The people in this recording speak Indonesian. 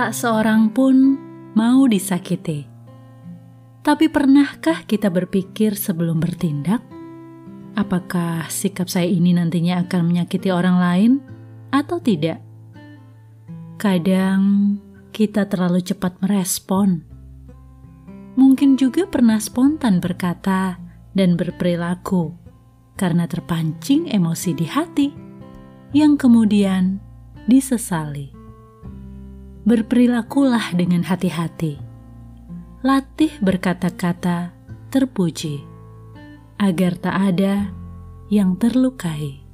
tak seorang pun mau disakiti. Tapi pernahkah kita berpikir sebelum bertindak? Apakah sikap saya ini nantinya akan menyakiti orang lain atau tidak? Kadang kita terlalu cepat merespon. Mungkin juga pernah spontan berkata dan berperilaku karena terpancing emosi di hati yang kemudian disesali. Berperilakulah dengan hati-hati latih berkata-kata terpuji, agar tak ada yang terlukai.